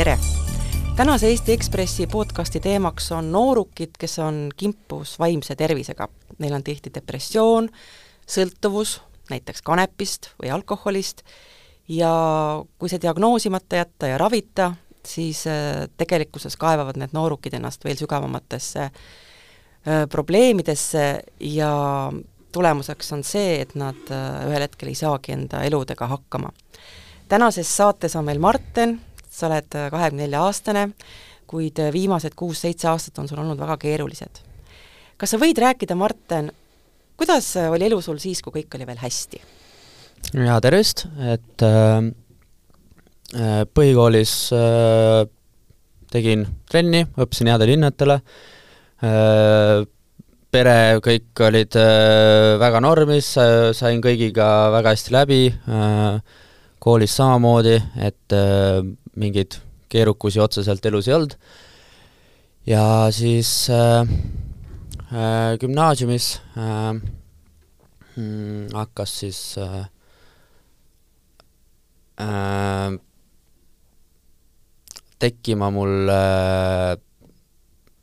tere! tänase Eesti Ekspressi podcasti teemaks on noorukid, kes on kimpus vaimse tervisega. Neil on tihti depressioon, sõltuvus, näiteks kanepist või alkoholist, ja kui see diagnoosimata jätta ja ravita, siis äh, tegelikkuses kaevavad need noorukid ennast veel sügavamatesse äh, probleemidesse ja tulemuseks on see, et nad äh, ühel hetkel ei saagi enda eludega hakkama. tänases saates on meil Marten, sa oled kahekümne nelja aastane, kuid viimased kuus-seitse aastat on sul olnud väga keerulised. kas sa võid rääkida, Marten, kuidas oli elu sul siis, kui kõik oli veel hästi? jaa, tervist, et äh, äh, põhikoolis äh, tegin trenni, õppisin headele hinnetele äh,, pere, kõik olid äh, väga normis äh,, sain kõigiga väga hästi läbi äh,, koolis samamoodi, et äh, mingeid keerukusi otseselt elus ei olnud, ja siis äh, äh, gümnaasiumis äh, mm, hakkas siis äh, äh, tekkima mul äh,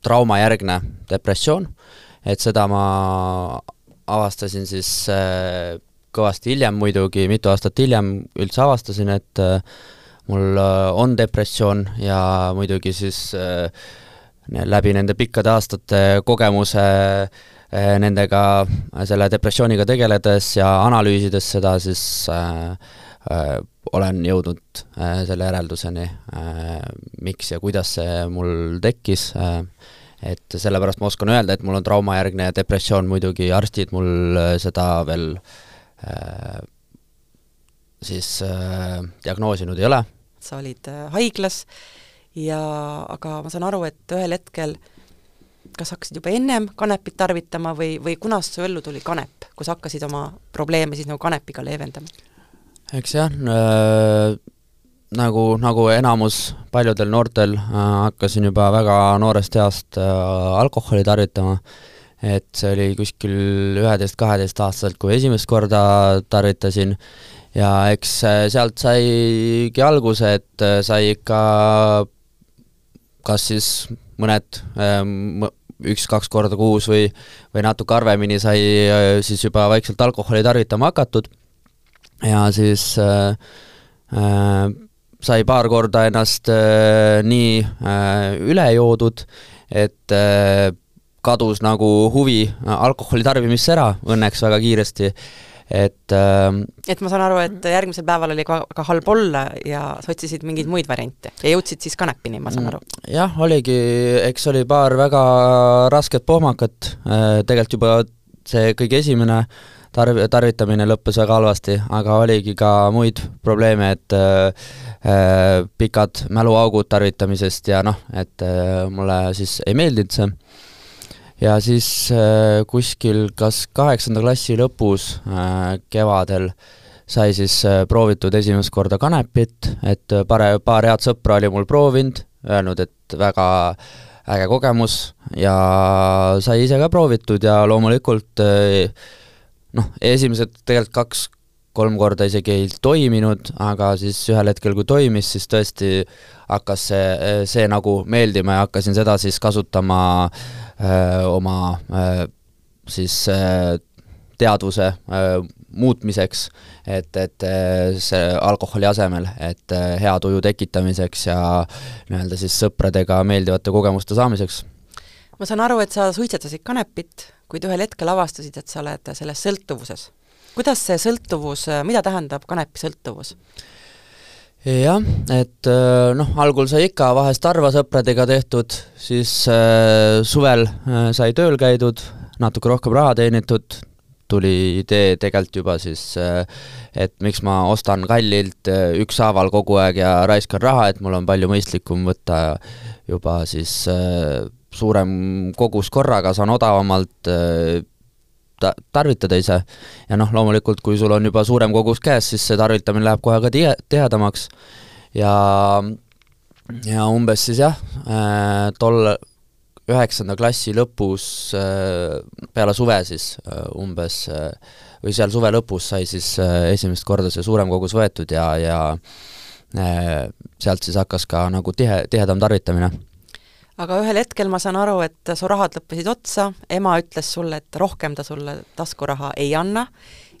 traumajärgne depressioon, et seda ma avastasin siis äh, kõvasti hiljem muidugi, mitu aastat hiljem üldse avastasin, et äh, mul äh, on depressioon ja muidugi siis äh, läbi nende pikkade aastate kogemuse äh, nendega, selle depressiooniga tegeledes ja analüüsides seda, siis olen jõudnud selle järelduseni miks ja kuidas see mul tekkis et sellepärast ma oskan öelda, et mul on traumajärgne depressioon, muidugi arstid mul seda veel äh, siis äh, diagnoosinud ei ole. Sa olid äh, haiglas. Ja aga ma saan aru, et ühel hetkel kas hakkasid juba ennem kanepit tarvitama või, või kunast su ellu tuli kanep, kus hakkasid oma probleeme siis nagu kanepiga leevendama? eks jah äh,, nagu, nagu enamus paljudel noortel äh, hakkasin juba väga noorest east äh, alkoholi tarvitama, et see oli kuskil üheteist-kaheteistaastaselt, kui esimest korda tarvitasin ja eks äh, sealt saigi alguse, et äh, sai ikka kas siis mõned ähm, üks-kaks korda kuus või, või natuke harvemini sai äh, siis juba vaikselt alkoholi tarvitama hakatud. Ja siis äh, äh, sai paar korda ennast äh, nii äh, üle joodud, et äh, kadus nagu huvi alkoholi tarbimisse ära, õnneks väga kiiresti, et äh, et ma saan aru, et järgmisel päeval oli ka, ka halb olla ja sa otsisid mingeid muid variante ja jõudsid siis kanepini, ma saan aru? jah, oligi, eks oli paar väga rasket pohmakat äh,, tegelikult juba see kõige esimene tarv-, tarvitamine lõppes väga halvasti, aga oligi ka muid probleeme, et äh, äh, pikad mäluaugud tarvitamisest ja noh, et äh, mulle siis ei meeldinud see. Ja siis äh, kuskil kas kaheksanda klassi lõpus äh, kevadel sai siis äh, proovitud esimest korda kanepit, et pare-, paar head sõpra oli mul proovinud, öelnud, et väga äge kogemus ja sai ise ka proovitud ja loomulikult noh, esimesed tegelikult kaks-kolm korda isegi ei toiminud, aga siis ühel hetkel, kui toimis, siis tõesti hakkas see, see nagu meeldima ja hakkasin seda siis kasutama öö, oma öö, siis öö, teadvuse öö, muutmiseks, et, et see alkoholi asemel, et hea tuju tekitamiseks ja nii-öelda siis sõpradega meeldivate kogemuste saamiseks. ma saan aru, et sa suitsetasid kanepit kuid ühel hetkel avastasid, et sa oled selles sõltuvuses. Kuidas see sõltuvus, mida tähendab kanepisõltuvus? jah, et äh, noh, algul sai ikka vahest harva sõpradega tehtud, siis äh, suvel äh, sai tööl käidud, natuke rohkem raha teenitud, tuli idee tegelikult juba siis, äh, et miks ma ostan kallilt äh, ükshaaval kogu aeg ja raiskan raha, et mul on palju mõistlikum võtta juba siis suurem kogus korraga, saan odavamalt ta-, tarvitada ise. ja noh, loomulikult kui sul on juba suurem kogus käes, siis see tarvitamine läheb kohe ka tihe, tihedamaks ja ja umbes siis jah, äh, tol üheksanda klassi lõpus, äh, peale suve siis umbes, või seal suve lõpus sai siis esimest korda see suurem kogus võetud ja, ja sealt siis hakkas ka nagu tihe, tihedam tarvitamine aga ühel hetkel ma saan aru, et su rahad lõppesid otsa, ema ütles sulle, et rohkem ta sulle taskuraha ei anna.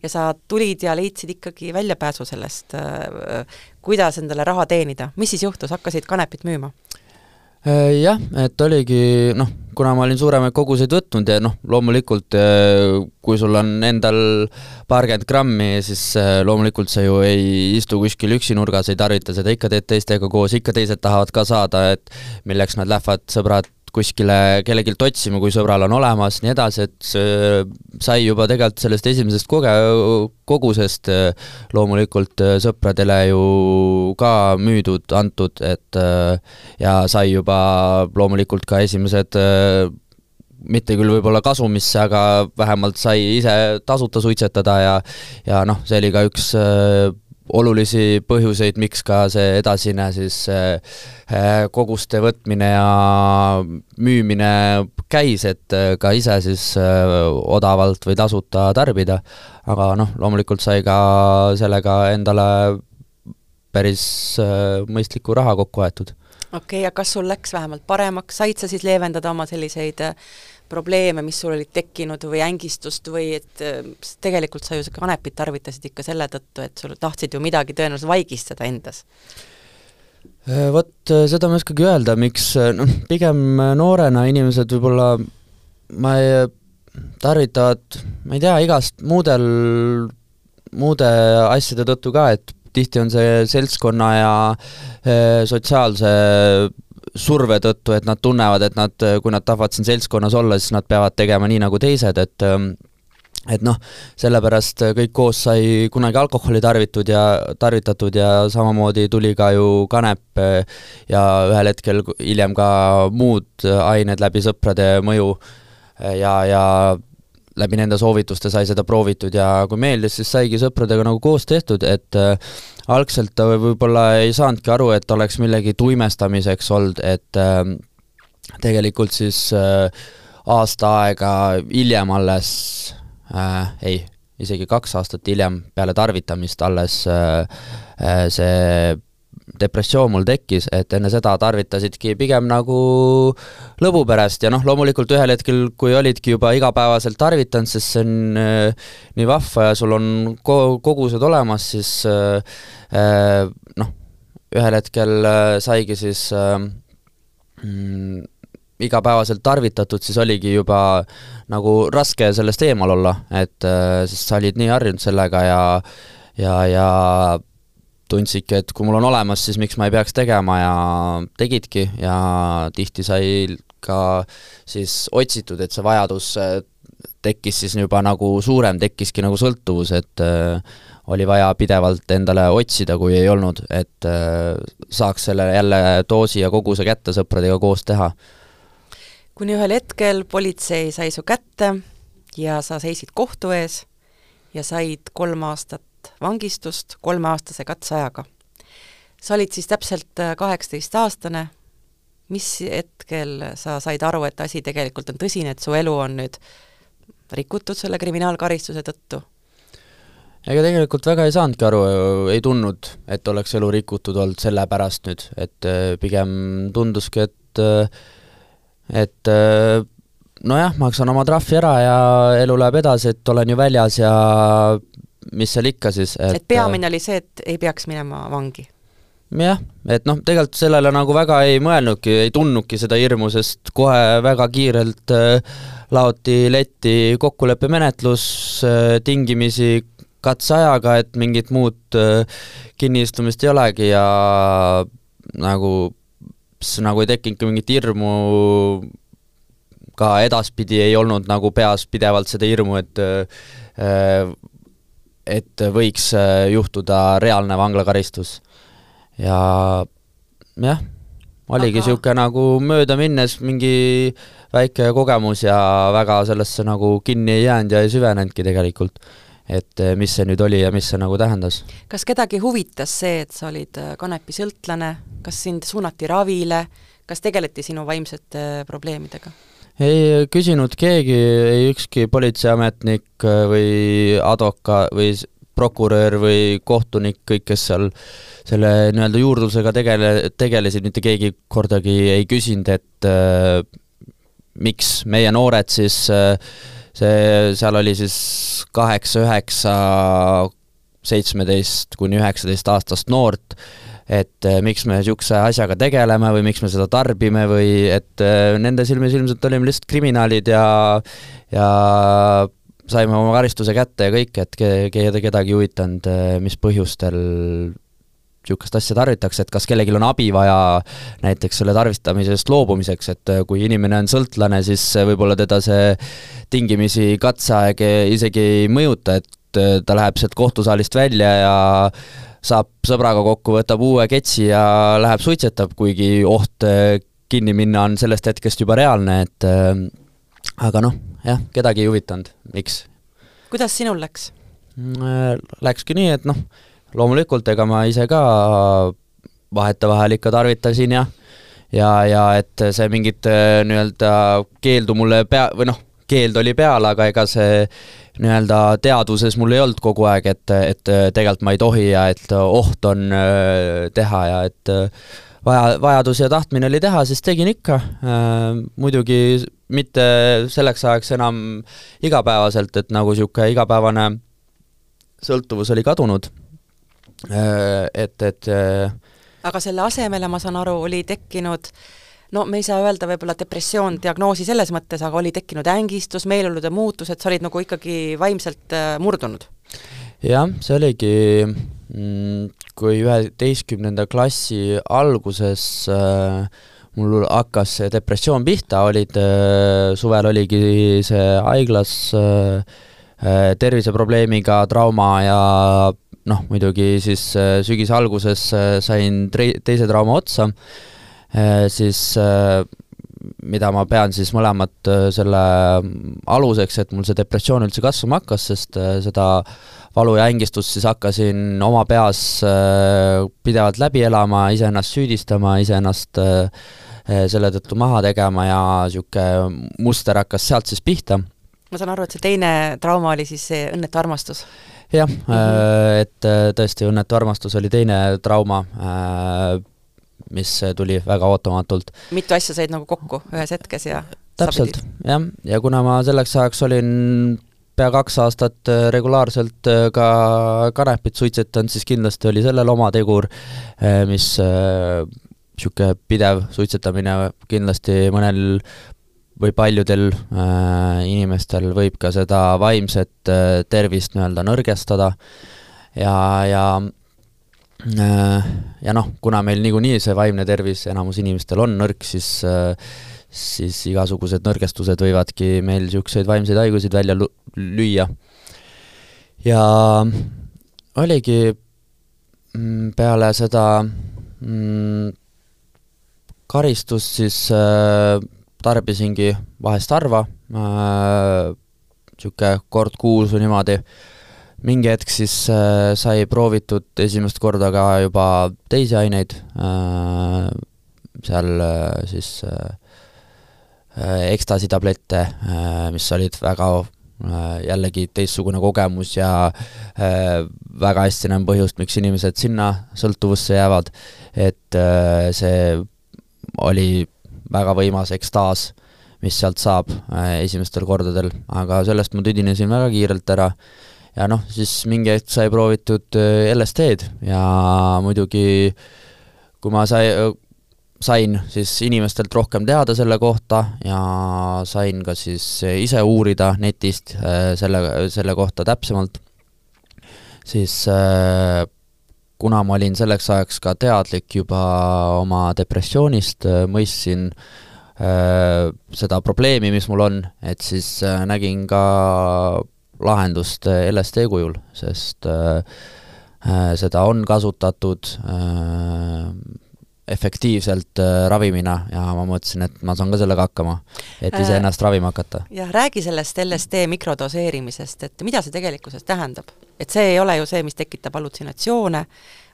Ja sa tulid ja leidsid ikkagi väljapääsu sellest, kuidas endale raha teenida, mis siis juhtus, hakkasid kanepit müüma? Äh, jah, et oligi noh, kuna ma olin suuremaid koguseid võtnud ja noh, loomulikult äh, kui sul on endal paarkümmend grammi, siis äh, loomulikult sa ju ei istu kuskil üksi nurgas, ei tarvita seda, ikka teed teistega koos, ikka teised tahavad ka saada, et milleks nad lähevad, sõbrad, kuskile kellelgi otsima, kui sõbral on olemas, nii edasi, et sai juba tegelikult sellest esimesest koge-, kogusest äh, loomulikult äh, sõpradele ju ka müüdud, antud, et äh, ja sai juba loomulikult ka esimesed mitte küll võib-olla kasumisse, aga vähemalt sai ise tasuta suitsetada ja ja noh, see oli ka üks olulisi põhjuseid, miks ka see edasine siis äh, koguste võtmine ja müümine käis, et äh, ka ise siis äh, odavalt või tasuta tarbida. aga noh, loomulikult sai ka sellega endale päris mõistlikku raha kokku aetud. okei okay,, ja kas sul läks vähemalt paremaks, said sa siis leevendada oma selliseid probleeme, mis sul olid tekkinud või ängistust või et äh, tegelikult sa ju seda kanepit tarvitasid ikka selle tõttu, et sul tahtsid ju midagi tõenäoliselt vaigistada endas? Äh, vot äh, seda ma ei oskagi öelda, miks noh, pigem noorena inimesed võib-olla ma ei, tarvitavad, ma ei tea, igast muudel, muude asjade tõttu ka, et tihti on see seltskonna ja sotsiaalse surve tõttu, et nad tunnevad, et nad, kui nad tahavad siin seltskonnas olla, siis nad peavad tegema nii nagu teised, et et noh, sellepärast kõik koos sai kunagi alkoholi tarvitud ja, tarvitatud ja samamoodi tuli ka ju kanep ja ühel hetkel hiljem ka muud ained läbi sõprade mõju. Ja, ja läbi nende soovituste sai seda proovitud ja kui meeldis, siis saigi sõpradega nagu koos tehtud, et äh, algselt ta võib-olla ei saanudki aru, et oleks millegi tuimestamiseks olnud, et äh, tegelikult siis äh, aasta aega hiljem alles äh,, ei, isegi kaks aastat hiljem peale tarvitamist alles äh, see depressioon mul tekkis, et enne seda tarvitasidki pigem nagu lõbu pärast ja noh, loomulikult ühel hetkel, kui olidki juba igapäevaselt tarvitanud, sest see on äh, nii vahva ja sul on ko-, kogused olemas, siis äh, äh, noh, ühel hetkel äh, saigi siis äh, mm, igapäevaselt tarvitatud, siis oligi juba nagu raske sellest eemal olla, et äh, sest sa olid nii harjunud sellega ja ja, ja tundsidki, et kui mul on olemas, siis miks ma ei peaks tegema ja tegidki ja tihti sai ka siis otsitud, et see vajadus äh, tekkis siis juba nagu suurem, tekkiski nagu sõltuvus, et äh, oli vaja pidevalt endale otsida, kui ei olnud, et äh, saaks selle jälle doosi ja koguse kätte sõpradega koos teha. kuni ühel hetkel politsei sai su kätte ja sa seisid kohtu ees ja said kolm aastat vangistust kolmeaastase katseajaga. sa olid siis täpselt äh, kaheksateistaastane, mis hetkel sa said aru, et asi tegelikult on tõsine, et su elu on nüüd rikutud selle kriminaalkaristuse tõttu? ega tegelikult väga ei saanudki aru, ei tundnud, et oleks elu rikutud olnud selle pärast nüüd, et äh, pigem tunduski, et äh, et nojah, maksan oma trahvi ära ja elu läheb edasi, et olen ju väljas ja mis seal ikka siis, et et peamine oli see, et ei peaks minema vangi? jah, et noh, tegelikult sellele nagu väga ei mõelnudki, ei tundnudki seda hirmu, sest kohe väga kiirelt äh, laoti letti kokkuleppemenetlus äh, tingimisi katseajaga, et mingit muud äh, kinniistumist ei olegi ja nagu, nagu ei tekkinudki mingit hirmu, ka edaspidi ei olnud nagu peas pidevalt seda hirmu, et et võiks äh, juhtuda reaalne vanglakaristus. ja jah, oligi niisugune Aga... nagu möödaminnes mingi väike kogemus ja väga sellesse nagu kinni ei jäänud ja ei süvenenudki tegelikult. et äh, mis see nüüd oli ja mis see nagu tähendas. kas kedagi huvitas see, et sa olid äh, kanepisõltlane, kas sind suunati ravile, kas tegeleti sinu vaimsete probleemidega? Ei küsinud keegi, ei ükski politseiametnik äh, või advoka- või prokurör või kohtunik, kõik, kes seal selle nii-öelda juurdlusega tegele, tegelesid, mitte keegi kordagi ei küsinud, et äh, miks meie noored siis äh, see, seal oli siis kaheksa, üheksa, seitsmeteist kuni üheksateist aastast noort, et äh, miks me niisuguse asjaga tegeleme või miks me seda tarbime või et äh, nende silmis ilmselt olime lihtsalt kriminaalid ja ja saime oma karistuse kätte ja kõik, et ke-, kedagi ei huvitanud, äh, mis põhjustel niisugust asja tarvitakse, et kas kellelgi on abi vaja näiteks selle tarvitamisest loobumiseks, et kui inimene on sõltlane, siis võib-olla teda see tingimisi katseaeg isegi ei mõjuta, et ta läheb sealt kohtusaalist välja ja saab sõbraga kokku, võtab uue ketsi ja läheb suitsetab, kuigi oht äh, kinni minna on sellest hetkest juba reaalne, et äh, aga noh, jah, kedagi ei huvitanud, miks. kuidas sinul läks? Mm, äh, läkski nii, et noh, loomulikult ega ma ise ka vahetevahel ikka tarvitasin ja ja, ja et see mingit nii-öelda keeldu mulle pea, või noh, keeld oli peal, aga ega see nii-öelda teadvuses mul ei olnud kogu aeg, et, et tegelikult ma ei tohi ja et oht on äh, teha ja et äh, vaja, vajadus ja tahtmine oli teha, siis tegin ikka. Äh, muidugi mitte selleks ajaks enam igapäevaselt, et nagu niisugune igapäevane sõltuvus oli kadunud. et, et aga selle asemele, ma saan aru, oli tekkinud äh, no me ei saa öelda võib-olla depressioon diagnoosi selles mõttes, aga oli tekkinud ängistus, meeleolude muutused, sa olid nagu ikkagi vaimselt äh, murdunud? jah, see oligi mm, kui üheteistkümnenda klassi alguses äh, mul hakkas see depressioon pihta, olid äh,, suvel oligi see haiglas äh, äh terviseprobleemiga trauma ja noh, muidugi siis äh, sügise alguses sain teise trauma otsa siis äh, mida ma pean siis mõlemat äh, selle aluseks, et mul see depressioon üldse kasvama hakkas, sest seda valu ja ängistust siis hakkasin oma peas pidevalt läbi elama, iseennast süüdistama, iseennast selle tõttu maha tegema ja niisugune muster hakkas sealt siis pihta. ma saan aru, et see teine trauma oli siis see õnnetu armastus? jah mm, -hmm. et tõesti, õnnetu armastus oli teine trauma, mis tuli väga ootamatult. mitu asja said nagu kokku ühes hetkes ja täpselt, jah, ja kuna ma selleks ajaks olin pea kaks aastat äh, regulaarselt äh, ka kanepit suitsetanud, siis kindlasti oli sellel oma tegur, äh, mis niisugune pidev suitsetamine kindlasti mõnel või paljudel äh, inimestel võib ka seda vaimset äh, tervist nii-öelda nõrgestada. Ja, ja ja noh, kuna meil niikuinii see vaimne tervis enamus inimestel on nõrk, siis äh, siis igasugused nõrgestused võivadki meil niisuguseid vaimseid haigusid välja lüüa. ja oligi mm, peale seda mm, karistust siis äh, tarbisingi vahest harva äh,, niisugune kord kuus või niimoodi äh,, mingi hetk siis äh, sai proovitud esimest korda ka juba teisi aineid äh,, seal äh, siis äh, äh ekstasi tablette äh,, mis olid väga äh, jällegi teistsugune kogemus ja äh, väga hästi näen põhjust, miks inimesed sinna sõltuvusse jäävad, et see oli väga võimas ekstaas, mis sealt saab esimestel kordadel, aga sellest ma tüdinesin väga kiirelt ära ja noh, siis mingi hetk sai proovitud äh, LSD-d ja muidugi kui ma sai, sain siis inimestelt rohkem teada selle kohta ja sain ka siis ise uurida netist äh, selle, selle kohta täpsemalt, siis äh, kuna ma olin selleks ajaks ka teadlik juba oma depressioonist, mõistsin seda probleemi, mis mul on, et siis nägin ka lahendust äh, LSD kujul, sest äh, äh, seda on kasutatud äh, efektiivselt äh, ravimina ja ma mõtlesin, et ma saan ka sellega hakkama, et äh, iseennast ravima hakata. jah, räägi sellest LSD mikrodoseerimisest, et mida see tegelikkuses tähendab? et see ei ole ju see, mis tekitab hallutsinatsioone,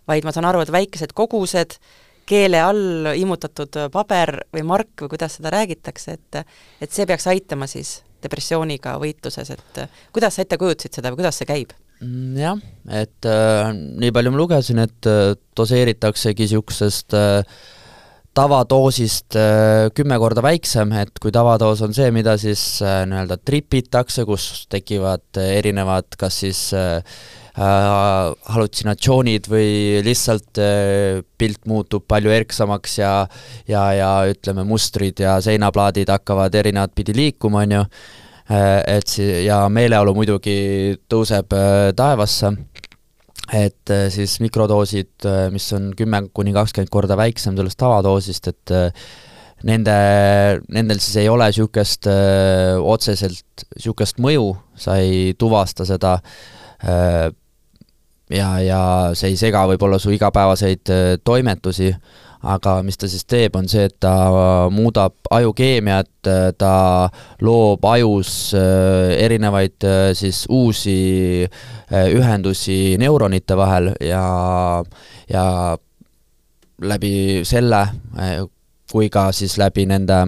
vaid ma saan aru, et väikesed kogused, keele all immutatud paber või mark või kuidas seda räägitakse, et et see peaks aitama siis depressiooniga võitluses, et kuidas sa ette kujutasid seda või kuidas see käib? Mm, jah, et äh, nii palju ma lugesin, et äh, doseeritaksegi niisugusest äh, tavadoosist äh, kümme korda väiksem, et kui tavadoos on see, mida siis äh, nii-öelda tripitakse, kus tekivad äh, erinevad kas siis äh, äh, hallutsinatsioonid või lihtsalt äh, pilt muutub palju erksamaks ja ja, ja ütleme, mustrid ja seinaplaadid hakkavad erinevat pidi liikuma, on ju, Äh, et si-, ja meeleolu muidugi tõuseb äh, taevasse, et äh, siis mikrodoosid, mis on kümme kuni kakskümmend korda väiksem sellest tavadoosist, et nende, nendel siis ei ole niisugust otseselt niisugust mõju, sa ei tuvasta seda ja, ja see ei sega võib-olla su igapäevaseid toimetusi, aga mis ta siis teeb, on see, et ta muudab ajukeemiat, ta loob ajus äh, erinevaid äh, siis uusi äh, ühendusi neuronite vahel ja, ja läbi selle kui ka siis läbi nende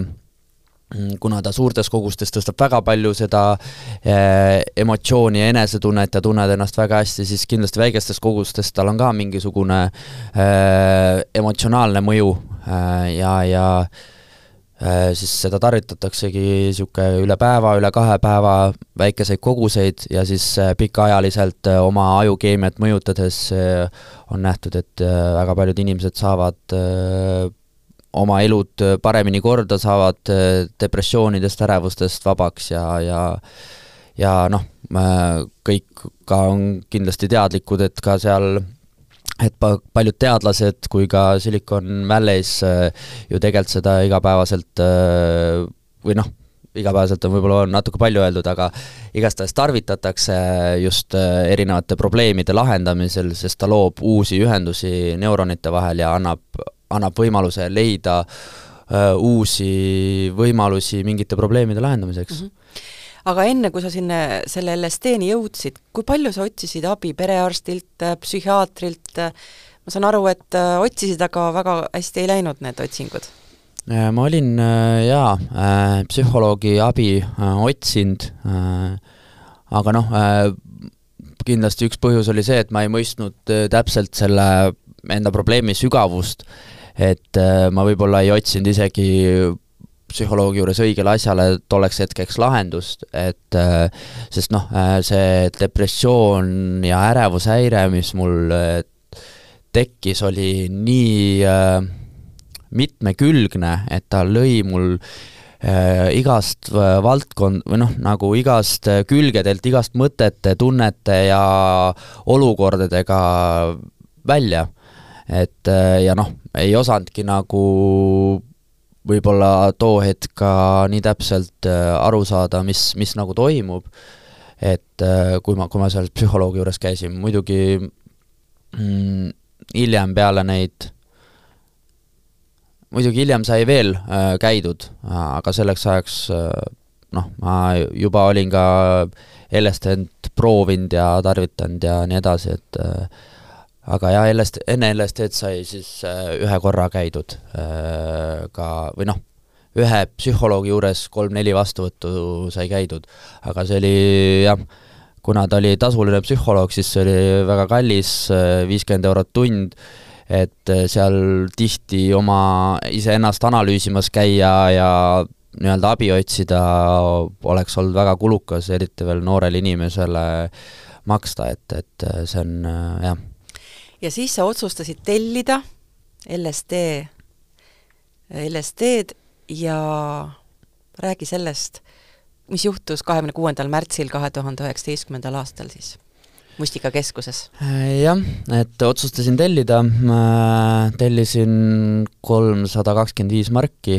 kuna ta suurtes kogustes tõstab väga palju seda eh, emotsiooni ja enesetunnet ja tunned ennast väga hästi, siis kindlasti väikestes kogustes tal on ka mingisugune eh, emotsionaalne mõju eh, ja, ja siis seda tarvitataksegi niisugune üle päeva, üle kahe päeva väikeseid koguseid ja siis pikaajaliselt oma ajukeemiat mõjutades on nähtud, et väga paljud inimesed saavad oma elud äh, paremini korda, saavad äh, depressioonidest, ärevustest vabaks ja, ja ja noh, kõik ka on kindlasti teadlikud, et ka seal et pa-, paljud teadlased kui ka Silicon Valley's äh, ju tegelikult seda igapäevaselt või noh, igapäevaselt on võib-olla natuke palju öeldud, aga igastahes tarvitatakse just erinevate probleemide lahendamisel, sest ta loob uusi ühendusi neuronite vahel ja annab annab võimaluse leida uh, uusi võimalusi mingite probleemide lahendamiseks mm. -hmm aga enne, kui sa sinna, selle LSD-ni jõudsid, kui palju sa otsisid abi perearstilt, psühhiaatrilt, ma saan aru, et äh, otsisid, aga väga hästi ei läinud need otsingud? Äh, ma olin jaa, psühholoogi abi otsinud, aga noh, kindlasti üks põhjus oli see, et ma ei mõistnud täpselt selle enda probleemi sügavust et äh, ma võib-olla ei otsinud isegi psühholoogi juures õigele asjale tolleks hetkeks lahendust, et äh, sest noh, äh, see depressioon ja ärevushäire, mis mul tekkis, oli nii mitmekülgne, et ta lõi mul igast valdkond, või noh, nagu igast külgedelt, igast mõtete, tunnete ja olukordadega välja et äh, ja noh, ei osanudki nagu võib-olla too hetk ka nii täpselt äh, aru saada, mis, mis nagu toimub, et äh, kui ma, kui ma seal psühholoogi juures käisin, muidugi mm, hiljem peale neid muidugi hiljem sai veel äh, käidud, aga selleks ajaks äh, noh, ma juba olin ka LSD-d proovinud ja tarvitanud ja nii edasi, et äh, aga jah, LSD, enne LSD-d sai siis äh, ühe korra käidud äh, ka, või noh, ühe psühholoogi juures kolm-neli vastuvõttu sai käidud, aga see oli jah, kuna ta oli tasuline psühholoog, siis see oli väga kallis, äh, viiskümmend eurot tund, et seal tihti oma iseennast analüüsimas käia ja nii-öelda abi otsida oleks olnud väga kulukas, eriti veel noorele inimesele maksta, et, et see on jah ja siis sa otsustasid tellida LSD, LSD-d ja räägi sellest, mis juhtus kahekümne kuuendal märtsil kahe tuhande üheksateistkümnendal aastal siis Mustikakeskuses? Jah, et otsustasin tellida, tellisin kolmsada kakskümmend viis marki,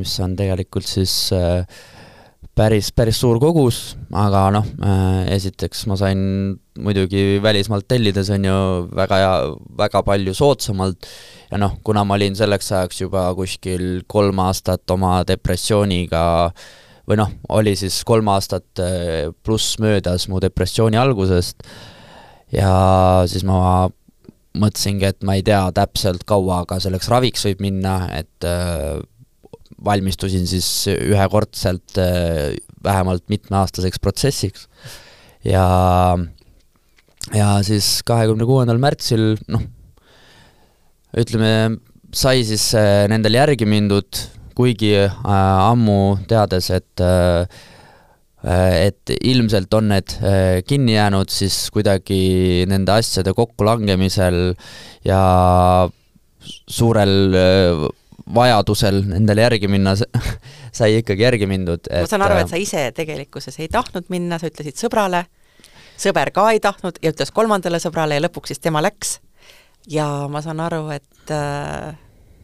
mis on tegelikult siis äh, päris, päris suur kogus, aga noh äh,, esiteks ma sain muidugi välismaalt tellides, on ju, väga hea, väga palju soodsamalt. Ja noh, kuna ma olin selleks ajaks juba kuskil kolm aastat oma depressiooniga või noh, oli siis kolm aastat äh, pluss möödas mu depressiooni algusest ja siis ma mõtlesingi, et ma ei tea täpselt, kaua aga selleks raviks võib minna, et äh, valmistusin siis ühekordselt äh, vähemalt mitmeaastaseks protsessiks. Ja ja siis kahekümne kuuendal märtsil noh, ütleme, sai siis nendel järgi mindud, kuigi äh, ammu teades, et äh, et ilmselt on need äh, kinni jäänud, siis kuidagi nende asjade kokkulangemisel ja suurel äh, vajadusel nendele järgi minna, sai ikkagi järgi mindud. ma saan aru, et sa ise tegelikkuses ei tahtnud minna, sa ütlesid sõbrale, sõber ka ei tahtnud ja ütles kolmandale sõbrale ja lõpuks siis tema läks. ja ma saan aru, et äh,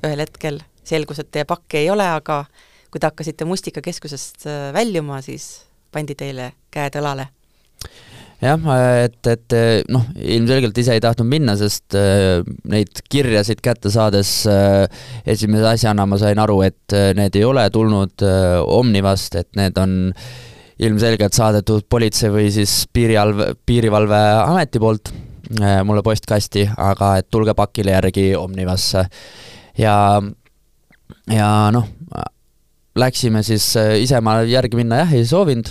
ühel hetkel selgus, et teie pakki ei ole, aga kui te hakkasite Mustikakeskusest äh, väljuma, siis pandi teile käed õlale? Jah, et, et noh, ilmselgelt ise ei tahtnud minna, sest äh, neid kirjasid kätte saades äh, esimese asjana ma sain aru, et need ei ole tulnud Omnivast, et need on ilmselgelt saadetud politsei või siis piirivalve, piirivalveameti poolt mulle postkasti, aga et tulge pakile järgi Omnivasse. ja, ja noh, läksime siis, ise ma järgi minna jah ei soovinud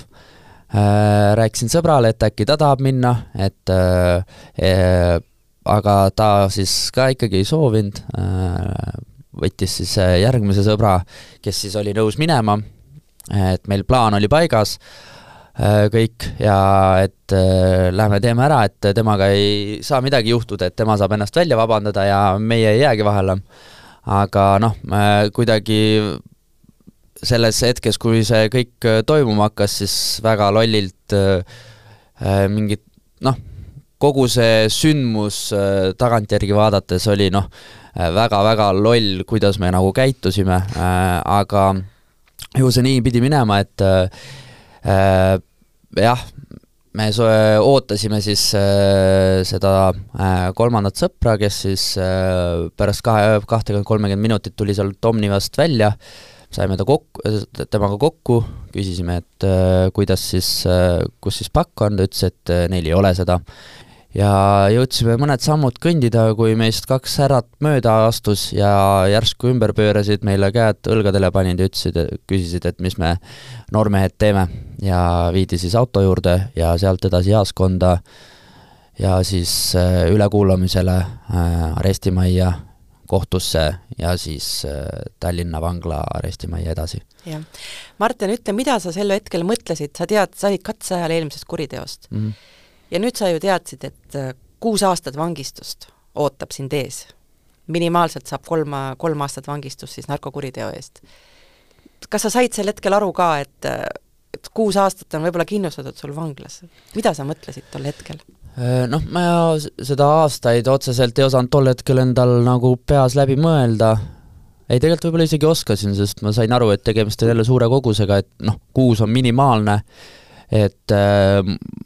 rääkisin sõbrale, et äkki ta tahab minna, et äh, äh, aga ta siis ka ikkagi ei soovinud äh,, võttis siis äh, järgmise sõbra, kes siis oli nõus minema, et meil plaan oli paigas äh, kõik ja et äh, lähme teeme ära, et temaga ei saa midagi juhtuda, et tema saab ennast välja vabandada ja meie ei jäägi vahele. aga noh, kuidagi selles hetkes, kui see kõik äh, toimuma hakkas, siis väga lollilt äh, äh mingit noh, kogu see sündmus äh, tagantjärgi vaadates oli noh äh,, väga-väga loll, kuidas me nagu käitusime äh,, aga ju see nii pidi minema, et äh, jah, me ootasime siis äh, seda äh, kolmandat sõpra, kes siis äh, pärast kahe, kahtekümmet, kolmekümmet minutit tuli sealt Omnivast välja äh,, saime ta kokku, temaga kokku, küsisime, et äh, kuidas siis äh,, kus siis pakk on, ta ütles, et äh, neil ei ole seda. ja jõudsime mõned sammud kõndida, kui meist kaks härrat mööda astus ja järsku ümber pöörasid, meile käed õlgadele panid ja ütlesid, küsisid, et mis me noormehed teeme. ja viidi siis auto juurde ja sealt edasi jaoskonda ja siis ülekuulamisele arestimajja kohtusse ja siis äh, Tallinna vangla arestimajja edasi. jah. Martin, ütle, mida sa sel hetkel mõtlesid, sa tead, sa olid katseajal eelmisest kuriteost mm. -hmm. ja nüüd sa ju teadsid, et äh, kuus aastat vangistust ootab sind ees. minimaalselt saab kolm, kolm aastat vangistust siis narkokuriteo eest. kas sa said sel hetkel aru ka, et et kuus aastat on võib-olla kindlustatud sul vanglas, mida sa mõtlesid tol hetkel? Äh, noh, ma seda aastaid otseselt ei osanud tol hetkel endal nagu peas läbi mõelda, ei, tegelikult võib-olla isegi oskasin, sest ma sain aru, et tegemist on jälle suure kogusega, et noh, kuus on minimaalne, et äh,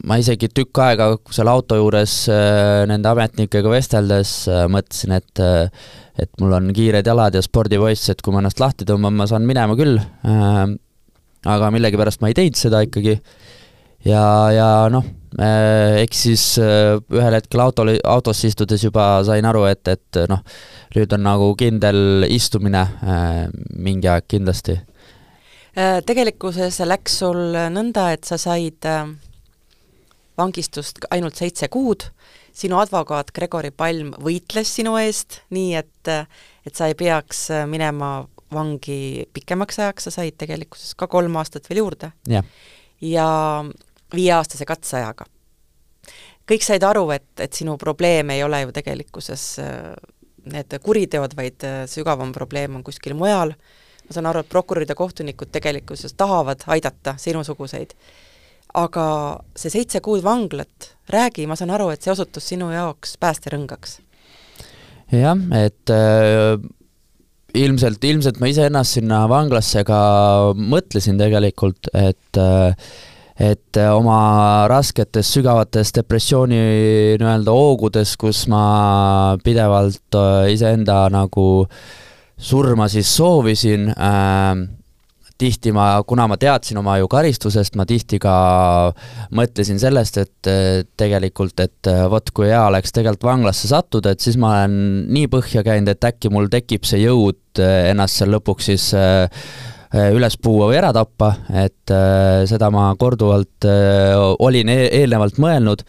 ma isegi tükk aega seal auto juures äh, nende ametnikega vesteldes äh, mõtlesin, et äh, et mul on kiired jalad ja spordipoiss, et kui ma ennast lahti tõmban, ma saan minema küll. Äh,, aga millegipärast ma ei teinud seda ikkagi. Ja, ja noh, Äh, eks siis äh, ühel hetkel autol, autosse istudes juba sain aru, et, et noh, nüüd on nagu kindel istumine äh, mingi aeg kindlasti. Tegelikkuses läks sul nõnda, et sa said vangistust ainult seitse kuud, sinu advokaat Gregori Palm võitles sinu eest, nii et, et sa ei peaks minema vangi pikemaks ajaks, sa said tegelikkuses ka kolm aastat veel juurde. ja viieaastase katseajaga. kõik said aru, et, et sinu probleem ei ole ju tegelikkuses äh, need kuriteod, vaid äh, sügavam probleem on kuskil mujal, ma saan aru, et prokurörid ja kohtunikud tegelikkuses tahavad aidata sinusuguseid, aga see seitse kuud vanglat, räägi, ma saan aru, et see osutus sinu jaoks päästerõngaks. jah, et äh, ilmselt, ilmselt ma iseennast sinna vanglasse ka mõtlesin tegelikult, et äh, et äh, oma rasketes sügavates depressiooni nii-öelda hoogudes, kus ma pidevalt äh, iseenda nagu surma siis soovisin äh,, tihti ma, kuna ma teadsin oma ju karistusest, ma tihti ka mõtlesin sellest, et tegelikult, et vot kui hea oleks tegelikult vanglasse sattuda, et siis ma olen nii põhja käinud, et äkki mul tekib see jõud ennast seal lõpuks siis äh, Äh, üles puua või ära tappa, et äh, seda ma korduvalt äh, olin e eelnevalt mõelnud.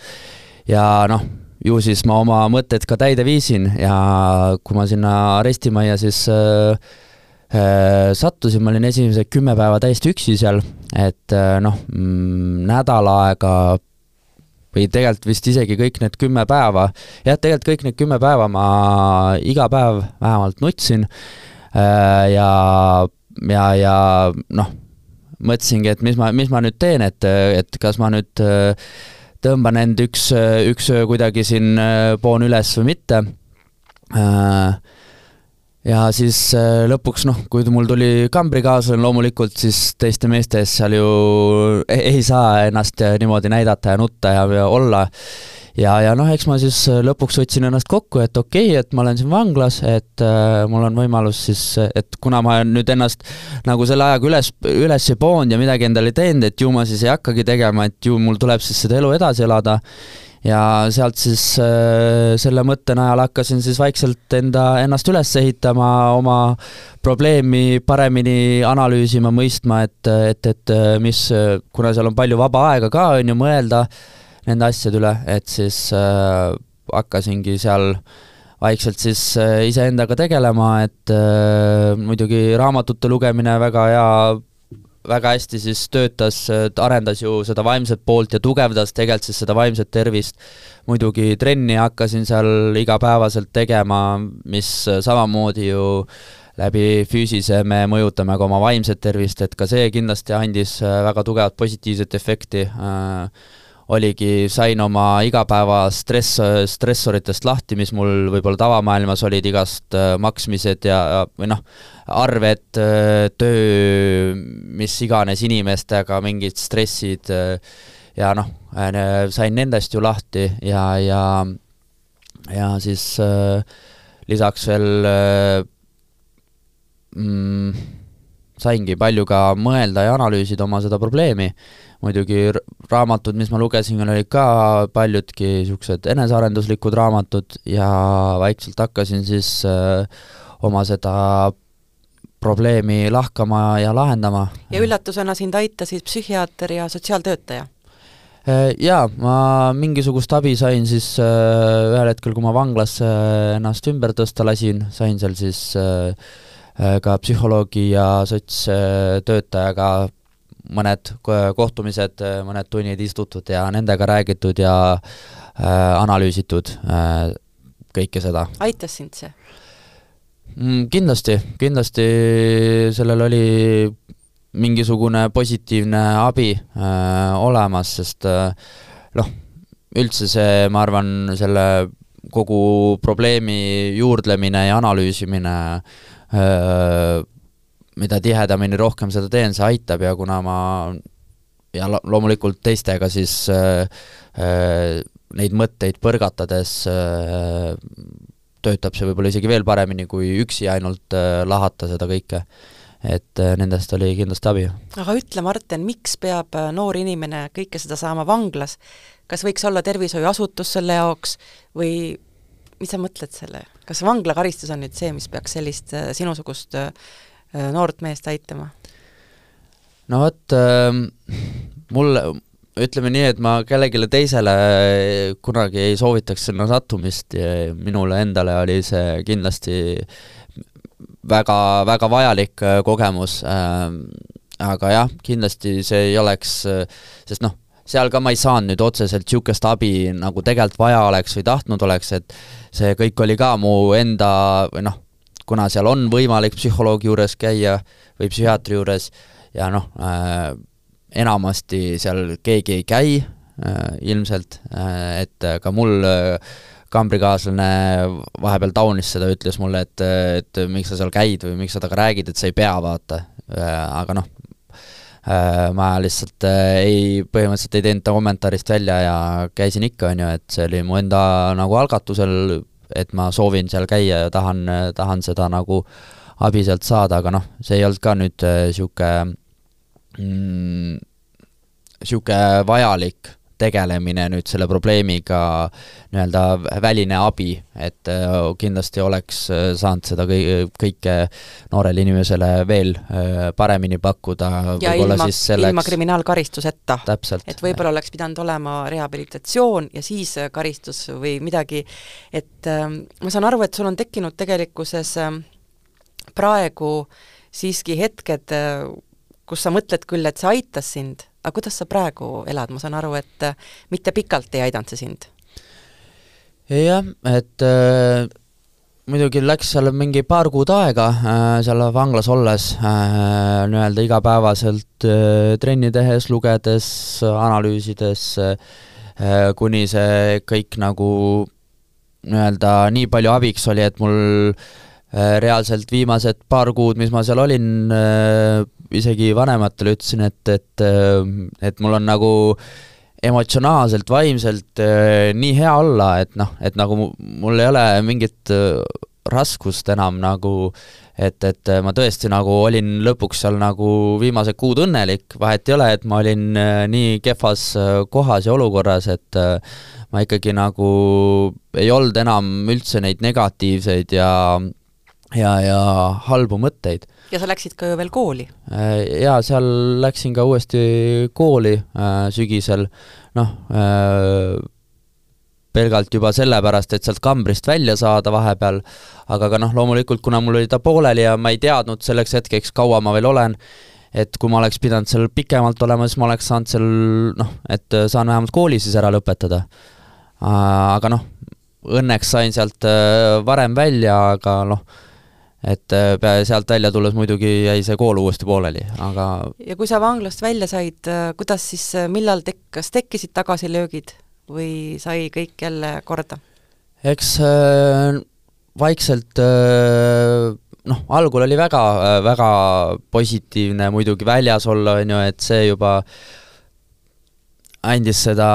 Ja noh, ju siis ma oma mõtted ka täide viisin ja kui ma sinna arestimajja siis äh, äh, sattusin, ma olin esimesed kümme päeva täiesti üksi seal, et äh, noh mm,, nädal aega või tegelikult vist isegi kõik need kümme päeva, jah, tegelikult kõik need kümme päeva ma iga päev vähemalt nutsin äh, ja, ja, ja noh, mõtlesingi, et mis ma, mis ma nüüd teen, et, et kas ma nüüd äh, tõmban end üks, üks öö kuidagi siin äh, poon üles või mitte. Äh, ja siis äh, lõpuks noh, kui mul tuli kambrikaaslane loomulikult, siis teiste meeste ees seal ju ei, ei saa ennast niimoodi näidata ja nutta ja, ja olla ja, ja noh, eks ma siis äh, lõpuks võtsin ennast kokku, et okei okay,, et ma olen siin vanglas, et äh, mul on võimalus siis, et kuna ma nüüd ennast nagu selle ajaga üles, üles ei poonud ja midagi endale ei teinud, et ju ma siis ei hakkagi tegema, et ju mul tuleb siis seda elu edasi elada. Ja sealt siis äh, selle mõtte najal hakkasin siis vaikselt enda, ennast üles ehitama, oma probleemi paremini analüüsima, mõistma, et, et, et äh, mis, kuna seal on palju vaba aega ka, on ju, mõelda äh,, nende asjade üle, et siis äh, hakkasingi seal vaikselt siis äh, iseendaga tegelema, et äh, muidugi raamatute lugemine väga hea, väga hästi siis töötas, arendas ju seda vaimset poolt ja tugevdas tegelikult siis seda vaimset tervist. muidugi trenni hakkasin seal igapäevaselt tegema, mis samamoodi ju läbi füüsise me mõjutame ka oma vaimset tervist, et ka see kindlasti andis äh, väga tugevat positiivset efekti äh, oligi, sain oma igapäeva stress, stressoritest lahti, mis mul võib-olla tavamaailmas olid, igast äh, maksmised ja, või noh, arved, äh, töö, mis iganes inimestega, mingid stressid äh, ja noh, sain nendest ju lahti ja, ja ja siis äh, lisaks veel äh, mm, saingi palju ka mõelda ja analüüsida oma seda probleemi muidugi raamatud, mis ma lugesin, olid ka paljudki niisugused enesearenduslikud raamatud ja vaikselt hakkasin siis äh, oma seda probleemi lahkama ja lahendama. ja üllatusena sind aitasid psühhiaater ja sotsiaaltöötaja? Äh, jaa, ma mingisugust abi sain siis äh, ühel hetkel, kui ma vanglas äh, ennast ümber tõsta lasin, sain seal siis ka psühholoogi ja sotstöötajaga mõned kohtumised, mõned tunnid istutud ja nendega räägitud ja äh, analüüsitud äh, kõike seda. aitas sind see mm,? Kindlasti, kindlasti sellel oli mingisugune positiivne abi äh, olemas, sest äh, noh, üldse see, ma arvan, selle kogu probleemi juurdlemine ja analüüsimine äh, mida tihedamini rohkem seda teen, see aitab ja kuna ma ja loomulikult teistega siis äh, äh, neid mõtteid põrgatades äh, töötab see võib-olla isegi veel paremini, kui üksi ainult äh, lahata seda kõike. et äh, nendest oli kindlasti abi. aga ütle, Marten, miks peab äh, noor inimene kõike seda saama vanglas? kas võiks olla tervishoiuasutus selle jaoks või mis sa mõtled selle, kas vanglakaristus on nüüd see, mis peaks sellist äh, sinusugust noort meest aitama? no vot äh,, mulle, ütleme nii, et ma kellelegi teisele kunagi ei soovitaks sinna sattumist ja minule endale oli see kindlasti väga, väga vajalik äh, kogemus äh,, aga jah, kindlasti see ei oleks, äh, sest noh, seal ka ma ei saanud nüüd otseselt niisugust abi, nagu tegelikult vaja oleks või tahtnud oleks, et see kõik oli ka mu enda või noh, kuna seal on võimalik psühholoogi juures käia või psühhiaatri juures ja noh äh,, enamasti seal keegi ei käi äh, ilmselt äh,, et ka mul äh, kambrikaaslane vahepeal taunis seda, ütles mulle, et, et miks sa seal käid või miks sa temaga räägid, et sa ei pea, vaata. Äh,, aga noh äh,, ma lihtsalt äh, ei, põhimõtteliselt ei teinud ta kommentaarist välja ja käisin ikka, on ju, et see oli mu enda nagu algatusel et ma soovin seal käia ja tahan, tahan seda nagu abi sealt saada, aga noh, see ei olnud ka nüüd niisugune äh, mm, niisugune vajalik tegelemine nüüd selle probleemiga, nii-öelda väline abi, et äh, kindlasti oleks äh, saanud seda kõi-, kõike noorele inimesele veel äh, paremini pakkuda. ja ilma, selleks... ilma kriminaalkaristuseta. et võib-olla oleks pidanud olema rehabilitatsioon ja siis karistus või midagi, et äh, ma saan aru, et sul on tekkinud tegelikkuses äh, praegu siiski hetked, kus sa mõtled küll, et see aitas sind, aga kuidas sa praegu elad, ma saan aru, et äh, mitte pikalt ei aidanud see sind? jah, et äh, muidugi läks seal mingi paar kuud aega äh, seal vanglas olles äh, nii-öelda igapäevaselt äh, trenni tehes, lugedes, analüüsides äh,, kuni see kõik nagu nii-öelda nii palju abiks oli, et mul äh, reaalselt viimased paar kuud, mis ma seal olin, äh, isegi vanematele ütlesin, et, et, äh, et mul on nagu emotsionaalselt, vaimselt nii hea olla, et noh, et nagu mul ei ole mingit raskust enam nagu, et, et ma tõesti nagu olin lõpuks seal nagu viimased kuud õnnelik, vahet ei ole, et ma olin nii kehvas kohas ja olukorras, et ma ikkagi nagu ei olnud enam üldse neid negatiivseid ja ja, ja halbu mõtteid. ja sa läksid ka ju veel kooli? Äh, jaa, seal läksin ka uuesti kooli äh, sügisel, noh äh,, pelgalt juba sellepärast, et sealt kambrist välja saada vahepeal, aga ka noh, loomulikult kuna mul oli ta pooleli ja ma ei teadnud selleks hetkeks, kaua ma veel olen, et kui ma oleks pidanud seal pikemalt olema, siis ma oleks saanud seal noh, et saan vähemalt kooli siis ära lõpetada. Aga noh, õnneks sain sealt varem välja, aga noh, et äh, sealt välja tulles muidugi jäi see kool uuesti pooleli, aga ja kui sa vanglast välja said, äh, kuidas siis, äh, millal tek-, kas tekkisid tagasilöögid või sai kõik jälle korda? eks äh, vaikselt äh, noh, algul oli väga, väga positiivne muidugi väljas olla, on ju, et see juba andis seda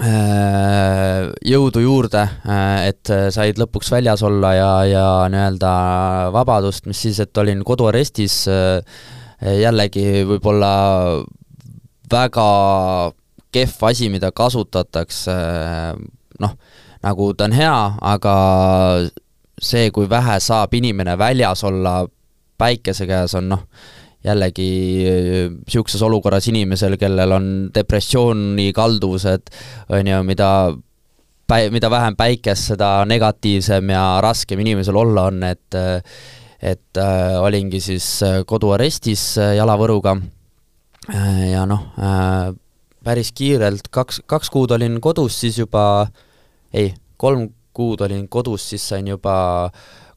jõudu juurde, äh, et said lõpuks väljas olla ja, ja nii-öelda vabadust, mis siis, et olin koduarestis, äh, jällegi võib-olla väga kehv asi, mida kasutatakse, noh, nagu ta on hea, aga see, kui vähe saab inimene väljas olla päikese käes, on noh, jällegi niisuguses olukorras inimesel, kellel on depressioonikalduvused, on ju, mida päi-, mida vähem päikest, seda negatiivsem ja raskem inimesel olla on, et et äh, olingi siis koduarestis jalavõruga. Äh, ja noh äh,, päris kiirelt, kaks, kaks kuud olin kodus, siis juba ei, kolm kuud olin kodus, siis sain juba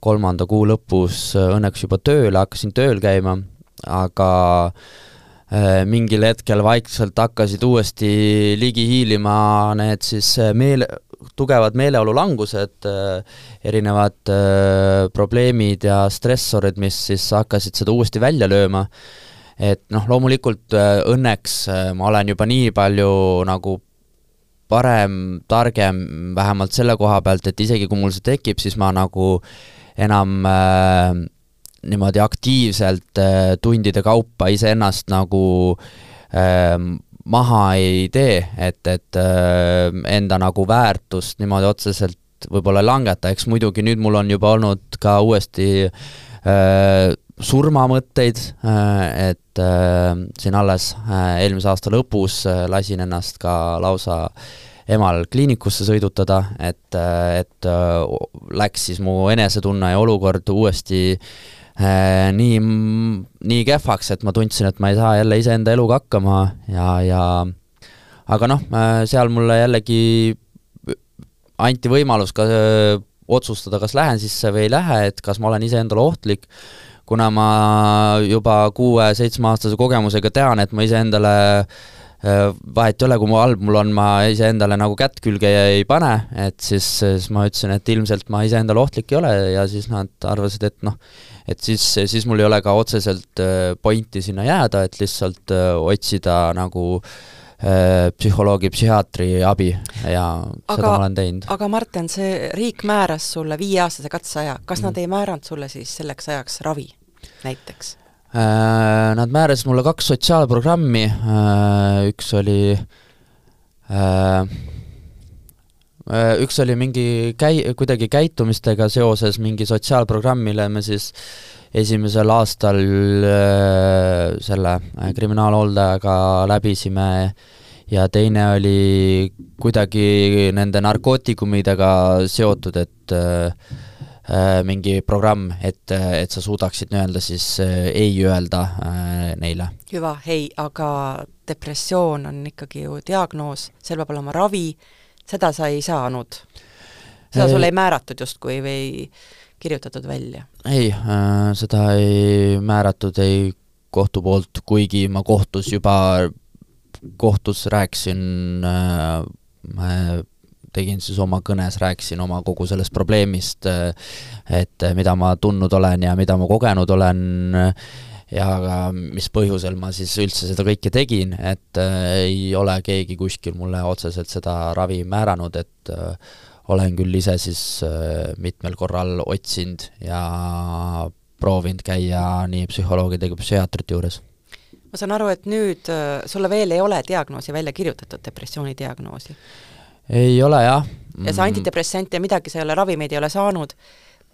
kolmanda kuu lõpus õnneks juba tööle, hakkasin tööl käima aga äh, mingil hetkel vaikselt hakkasid uuesti ligi hiilima need siis äh, meele, tugevad meeleolulangused, äh, erinevad probleemid ja stressorid, mis siis hakkasid seda uuesti välja lööma, et noh, loomulikult õnneks ma olen juba nii palju nagu parem, targem, vähemalt selle koha pealt, et isegi kui mul see tekib, siis ma nagu enam äh, niimoodi aktiivselt äh, tundide kaupa iseennast nagu äh, maha ei tee, et, et äh, enda nagu väärtust niimoodi otseselt võib-olla langeta, eks muidugi nüüd mul on juba olnud ka uuesti äh, surmamõtteid et siin alles eelmise aasta lõpus lasin ennast ka lausa emal kliinikusse sõidutada, et, et läks siis mu enesetunne ja olukord uuesti nii, nii kehvaks, et ma tundsin, et ma ei saa jälle iseenda eluga hakkama ja, ja aga noh, äh, seal mulle jällegi anti võimalus ka öö, äh, otsustada, kas lähen sisse või ei lähe, et kas ma olen iseendale ohtlik, kuna ma juba kuue-seitsmeaastase kogemusega tean, et ma iseendale vahet ei ole, kui mu halb mul on, ma iseendale nagu kätt külge ei pane, et siis, siis ma ütlesin, et ilmselt ma iseendale ohtlik ei ole ja siis nad arvasid, et noh, et siis, siis mul ei ole ka otseselt äh, pointi sinna jääda, et lihtsalt äh, otsida nagu äh, psühholoogi, psühhiaatri abi ja aga, seda ma olen teinud. aga Martin, see riik määras sulle viieaastase katseaja, kas mm. nad ei määranud sulle siis selleks ajaks ravi näiteks? Nad määrasid mulle kaks sotsiaalprogrammi, üks oli Üks oli mingi käi-, kuidagi käitumistega seoses mingi sotsiaalprogramm, mille me siis esimesel aastal selle kriminaalhooldajaga läbisime ja teine oli kuidagi nende narkootikumidega seotud, et äh, äh, mingi programm, et, et sa suudaksid nii-öelda siis äh, ei öelda äh, neile. hüva, ei, aga depressioon on ikkagi ju diagnoos, seal peab olema ravi, seda sa ei saanud? seda sulle ei määratud justkui või kirjutatud välja? ei äh,, seda ei määratud ei kohtu poolt, kuigi ma kohtus juba kohtus rääkisin äh,, tegin siis oma kõnes, rääkisin oma kogu sellest probleemist, äh, et mida ma tundnud olen ja mida ma kogenud olen ja ka mis põhjusel ma siis üldse seda kõike tegin, et äh, ei ole keegi kuskil mulle otseselt seda ravi määranud, et äh, olen küll ise siis äh, mitmel korral otsinud ja proovinud käia nii psühholoogide kui psühhiaatrite juures ma saan aru, et nüüd äh, sulle veel ei ole diagnoosi välja kirjutatud, depressiooni diagnoosi? ei ole jah. ja sa mm. antidepressante ja midagi, sa ei ole ravimeid ei ole saanud,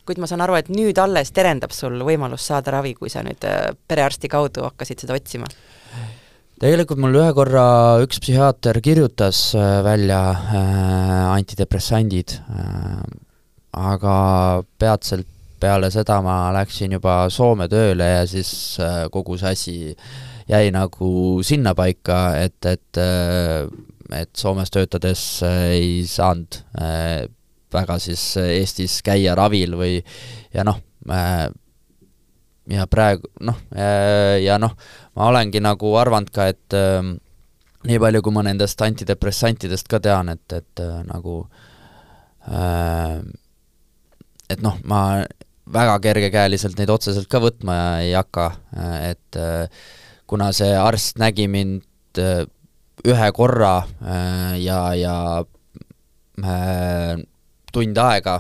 kuid ma saan aru, et nüüd alles terendab sul võimalus saada ravi, kui sa nüüd äh, perearsti kaudu hakkasid seda otsima? tegelikult mul ühe korra üks psühhiaater kirjutas äh, välja äh, antidepressandid äh,, aga peatselt peale seda ma läksin juba Soome tööle ja siis äh, kogu see asi äh, jäi nagu sinnapaika, et, et et Soomes töötades ei saanud äh, väga siis Eestis käia ravil või ja noh, äh, ja praegu noh, äh, ja noh, ma olengi nagu arvanud ka, et nii palju, kui ma nendest antidepressantidest ka tean, et, et nagu et noh, ma väga kergekäeliselt neid otseselt ka võtma ei hakka, et kuna see arst nägi mind äh, ühe korra äh, ja, ja äh, tund aega,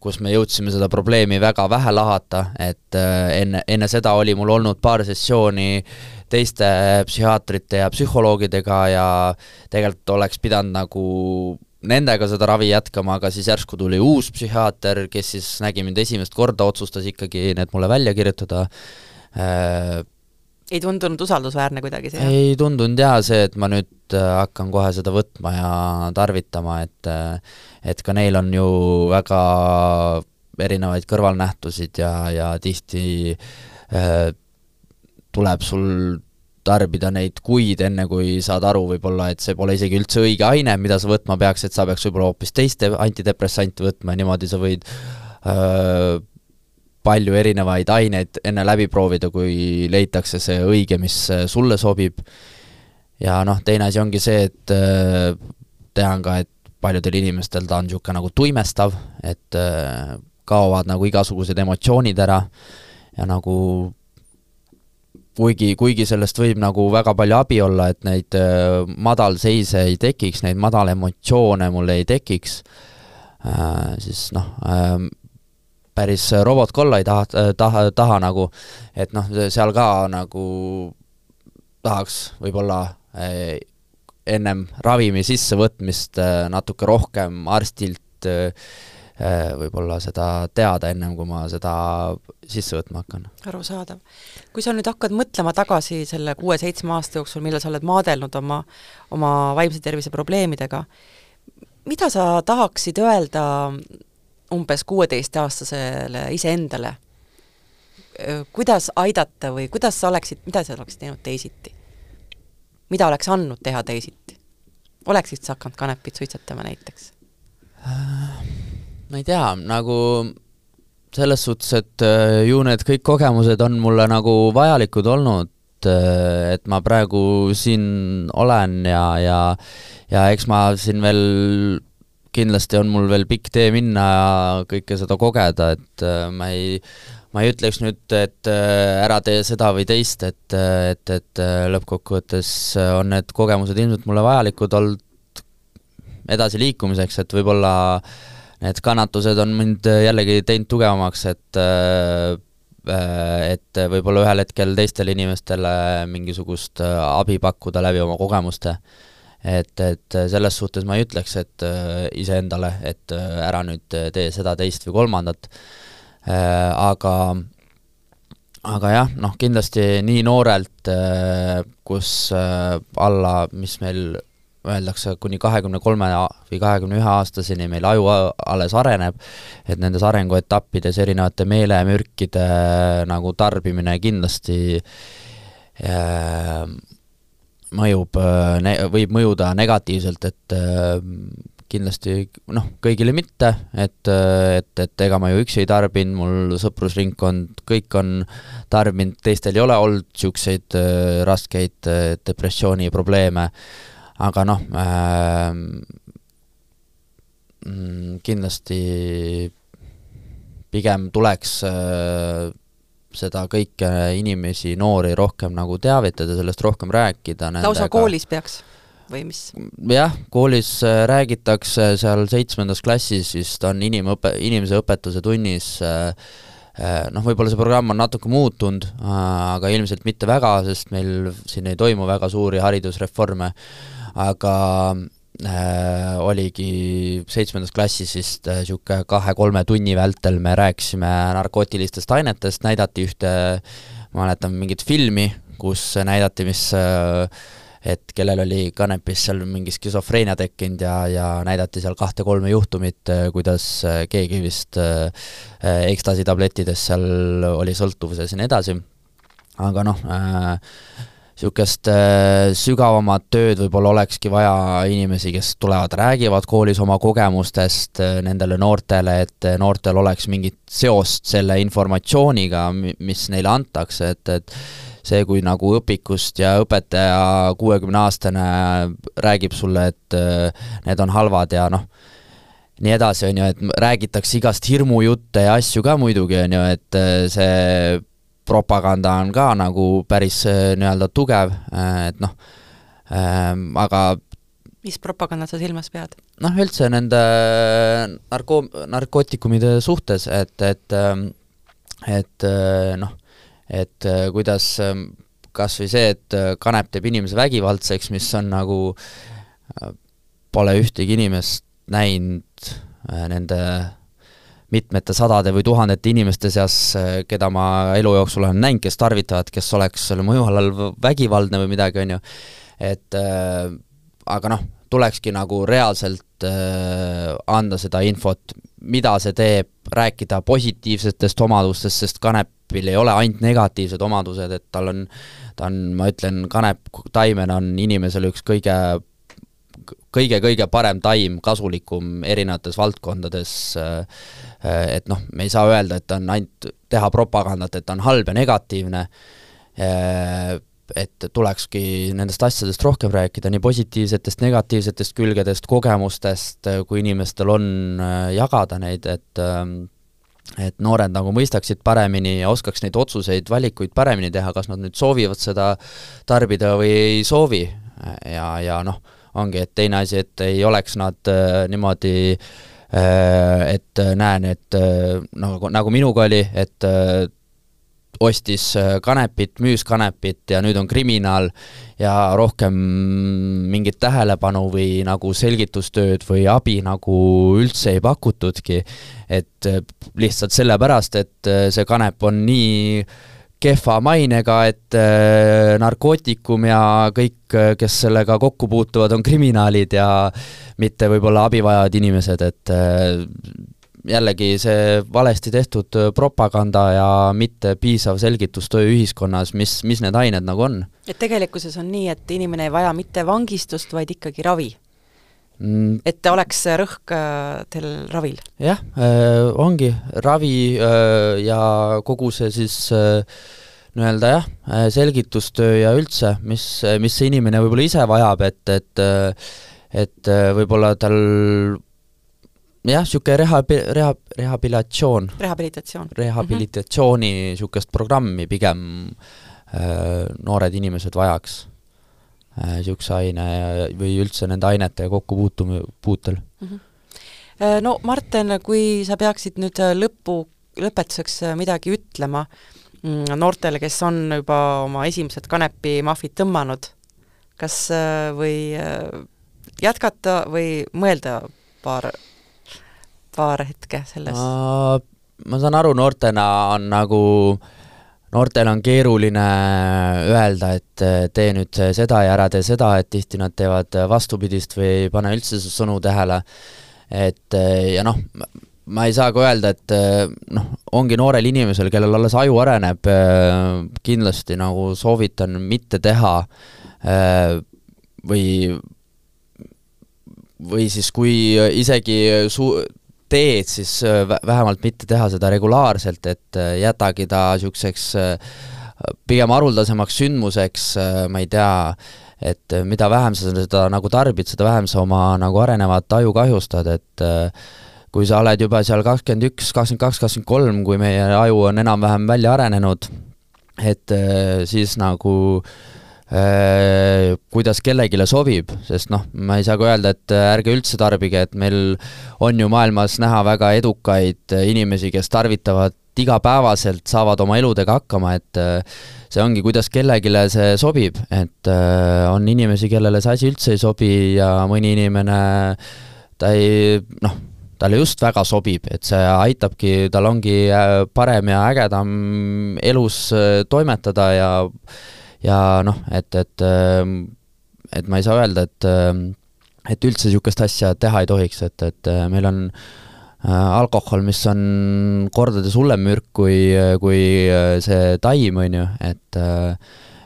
kus me jõudsime seda probleemi väga vähe lahata, et enne, enne seda oli mul olnud paar sessiooni teiste psühhiaatrite ja psühholoogidega ja tegelikult oleks pidanud nagu nendega seda ravi jätkama, aga siis järsku tuli uus psühhiaater, kes siis nägi mind esimest korda, otsustas ikkagi need mulle välja kirjutada ei tundunud usaldusväärne kuidagi see? ei tundunud jaa, see, et ma nüüd äh, hakkan kohe seda võtma ja tarvitama, et äh, et ka neil on ju väga erinevaid kõrvalnähtusid ja, ja tihti äh, tuleb sul tarbida neid kuid, enne kui saad aru võib-olla, et see pole isegi üldse õige aine, mida sa võtma peaks, et sa peaks võib-olla hoopis teist antidepressanti võtma ja niimoodi sa võid öö, palju erinevaid aineid enne läbi proovida, kui leitakse see õige, mis äh, sulle sobib. ja noh, teine asi ongi see, et äh, tean ka, et paljudel inimestel ta on niisugune nagu tuimestav, et äh, kaovad nagu igasugused emotsioonid ära ja nagu kuigi, kuigi sellest võib nagu väga palju abi olla, et neid madalseise ei tekiks, neid madalemotsioone mul ei tekiks siis noh äh,, päris robotkolla ei taha, taha, taha nagu, et noh, seal ka nagu tahaks võib-olla eh, ennem ravimi sissevõtmist natuke rohkem arstilt võib-olla seda teada, ennem kui ma seda sisse võtma hakkan. arusaadav. kui sa nüüd hakkad mõtlema tagasi selle kuue-seitsme aasta jooksul, millal sa oled maadelnud oma, oma vaimse tervise probleemidega, mida sa tahaksid öelda umbes kuueteistaastasele iseendale, kuidas aidata või kuidas sa oleksid, mida sa oleksid teinud teisiti? mida oleks andnud teha teisiti? oleksid sa hakanud kanepit suitsetama näiteks? ma ei tea, nagu selles suhtes, et äh, ju need kõik kogemused on mulle nagu vajalikud olnud, äh, et ma praegu siin olen ja, ja ja eks ma siin veel kindlasti on mul veel pikk tee minna ja kõike seda kogeda, et äh, ma ei, ma ei ütleks nüüd, et äh, ära tee seda või teist, et, äh, et, et lõppkokkuvõttes on need kogemused ilmselt mulle vajalikud olnud edasiliikumiseks, et võib-olla need kannatused on mind jällegi teinud tugevamaks, et et võib-olla ühel hetkel teistele inimestele mingisugust abi pakkuda läbi oma kogemuste et, et selles suhtes ma ei ütleks, et iseendale, et ära nüüd tee seda, teist või kolmandat, aga aga jah, noh kindlasti nii noorelt, kus alla, mis meil öeldakse, kuni kahekümne kolme või kahekümne ühe aastaseni meil aju alles areneb, et nendes arenguetappides erinevate meelemürkide nagu tarbimine kindlasti äh, mõjub, võib mõjuda negatiivselt, et äh, kindlasti noh, kõigile mitte, et, et, et ega ma ju üksi ei tarbinud, mul sõprusringkond, kõik on tarbinud, teistel ei ole olnud niisuguseid äh, raskeid äh, depressiooniprobleeme aga noh äh,, kindlasti pigem tuleks äh, seda kõike inimesi, noori rohkem nagu teavitada, sellest rohkem rääkida. lausa koolis peaks või mis? jah, koolis äh, räägitakse seal seitsmendas klassis vist on inimõpe, inimese õpetuse tunnis äh, äh, noh, võib-olla see programm on natuke muutunud, aga ilmselt mitte väga, sest meil siin ei toimu väga suuri haridusreforme aga äh, oligi seitsmendas klassis vist niisugune äh, kahe-kolme tunni vältel me rääkisime narkootilistest ainetest, näidati ühte, ma mäletan mingit filmi, kus näidati, mis äh, et kellel oli kanepis seal mingi skisofreenia tekkinud ja, ja näidati seal kahte-kolme juhtumit, äh, kuidas äh, keegi vist äh, ekstasi tablettidest seal oli sõltuvuses ja nii edasi, aga noh äh,, niisugust äh, sügavamat tööd võib-olla olekski vaja inimesi, kes tulevad, räägivad koolis oma kogemustest äh, nendele noortele, et äh, noortel oleks mingit seost selle informatsiooniga, mis neile antakse, et, et see, kui nagu õpikust ja õpetaja kuuekümne-aastane räägib sulle, et need on halvad ja noh, nii edasi, on ju, et räägitakse igast hirmujutte ja asju ka muidugi, on ju, et see propaganda on ka nagu päris äh, nii-öelda tugev, äh, et noh ähm,, aga mis propagandat sa silmas pead? noh, üldse nende narko-, narkootikumide suhtes, et, et ähm, et äh, noh, et kuidas ähm, kas või see, et kanep teeb inimese vägivaldseks, mis on nagu, pole ühtegi inimest näinud nende mitmete sadade või tuhandete inimeste seas, keda ma elu jooksul olen näinud, kes tarvitavad, kes oleks selle mõju all vägivaldne või midagi, on ju, et äh, aga noh, tulekski nagu reaalselt äh, anda seda infot, mida see teeb, rääkida positiivsetest omadustest, sest kanepil ei ole ainult negatiivsed omadused, et tal on, ta on, ma ütlen, kanep taimena on inimesele üks kõige kõige-kõige parem taim, kasulikum erinevates valdkondades äh, Äh, et noh, me ei saa öelda, et on ainult teha propagandat, et ta on halb ja negatiivne, äh, et tulekski nendest asjadest rohkem rääkida, nii positiivsetest, negatiivsetest külgedest, kogemustest, kui inimestel on äh, jagada neid, et et noored nagu mõistaksid paremini ja oskaks neid otsuseid, valikuid paremini teha, kas nad nüüd soovivad seda tarbida või ei soovi. ja, ja noh, ongi, et teine asi, et ei oleks nad äh, niimoodi äh, Äh, et äh, näen, et äh, nagu, nagu minuga oli, et ostis kanepit, müüs kanepit ja nüüd on kriminaal ja rohkem mingit tähelepanu või nagu selgitustööd või abi nagu üldse ei pakutudki. et lihtsalt sellepärast, et see kanep on nii kehva mainega, et äh, narkootikum ja kõik, äh, kes sellega kokku puutuvad, on kriminaalid ja mitte võib-olla abivajavad inimesed, et äh, jällegi see valesti tehtud propaganda ja mitte piisav selgitustöö ühiskonnas, mis, mis need ained nagu on. et tegelikkuses on nii, et inimene ei vaja mitte vangistust, vaid ikkagi ravi? Et oleks rõhk teil ravil? jah äh,, ongi ravi äh, ja kogu see siis äh, nii-öelda jah, äh, selgitustöö ja üldse, mis, mis see inimene võib-olla ise vajab, et, et et võib-olla tal jah, niisugune rehabi-, reha-, rehabilitatsioon. rehabilitatsioon. rehabilitatsiooni niisugust mm -hmm. programmi pigem äh, noored inimesed vajaks niisuguse äh, aine või üldse nende ainetega kokkupuutum-, puutel mm. -hmm. No Marten, kui sa peaksid nüüd lõppu, lõpetuseks midagi ütlema, mm, noortele, kes on juba oma esimesed kanepimahvid tõmmanud, kas äh, või äh, jätkata või mõelda paar, paar hetke selles? ma saan aru, noortena on nagu noortel on keeruline öelda, et tee nüüd seda ja ära tee seda, et tihti nad teevad vastupidist või ei pane üldse sõnu tähele. et ja noh, ma ei saa ka öelda, et noh, ongi noorel inimesel, kellel alles aju areneb, kindlasti nagu soovitan mitte teha või või siis kui isegi su-, teed, siis vähemalt mitte teha seda regulaarselt, et jätagi ta niisuguseks pigem haruldasemaks sündmuseks, ma ei tea, et mida vähem sa seda nagu tarbid, seda vähem sa oma nagu arenevat aju kahjustad, et kui sa oled juba seal kakskümmend üks, kakskümmend kaks, kakskümmend kolm, kui meie aju on enam-vähem välja arenenud, et siis nagu äh, kuidas kellelegi sobib, sest noh, ma ei saa ka öelda, et ärge üldse tarbige, et meil on ju maailmas näha väga edukaid inimesi, kes tarvitavad igapäevaselt, saavad oma eludega hakkama, et see ongi, kuidas kellelegi see sobib, et on inimesi, kellele see asi üldse ei sobi ja mõni inimene ta ei noh, talle just väga sobib, et see aitabki, tal ongi äh, parem ja ägedam elus äh, toimetada ja ja noh, et, et ähm, et ma ei saa öelda, et ähm, et üldse niisugust asja teha ei tohiks, et, et äh, meil on alkohol, mis on kordades hullem mürk kui, kui see taim, on ju, et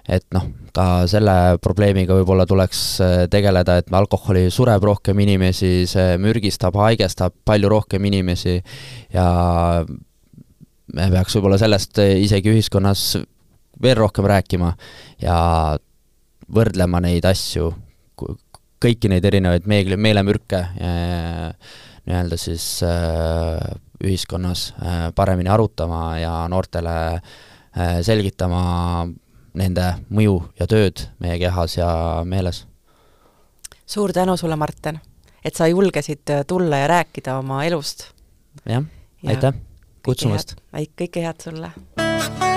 et noh, ka selle probleemiga võib-olla tuleks äh, tegeleda, et alkoholi sureb rohkem inimesi, see mürgistab, haigestab palju rohkem inimesi ja me peaks võib-olla sellest isegi ühiskonnas veel rohkem rääkima ja võrdlema neid asju, kõiki neid erinevaid meegli, meelemürke nii-öelda siis äh, ühiskonnas äh, paremini arutama ja noortele äh, selgitama nende mõju ja tööd meie kehas ja meeles. suur tänu sulle, Marten, et sa julgesid tulla ja rääkida oma elust. jah, aitäh kutsumast! kõike head sulle!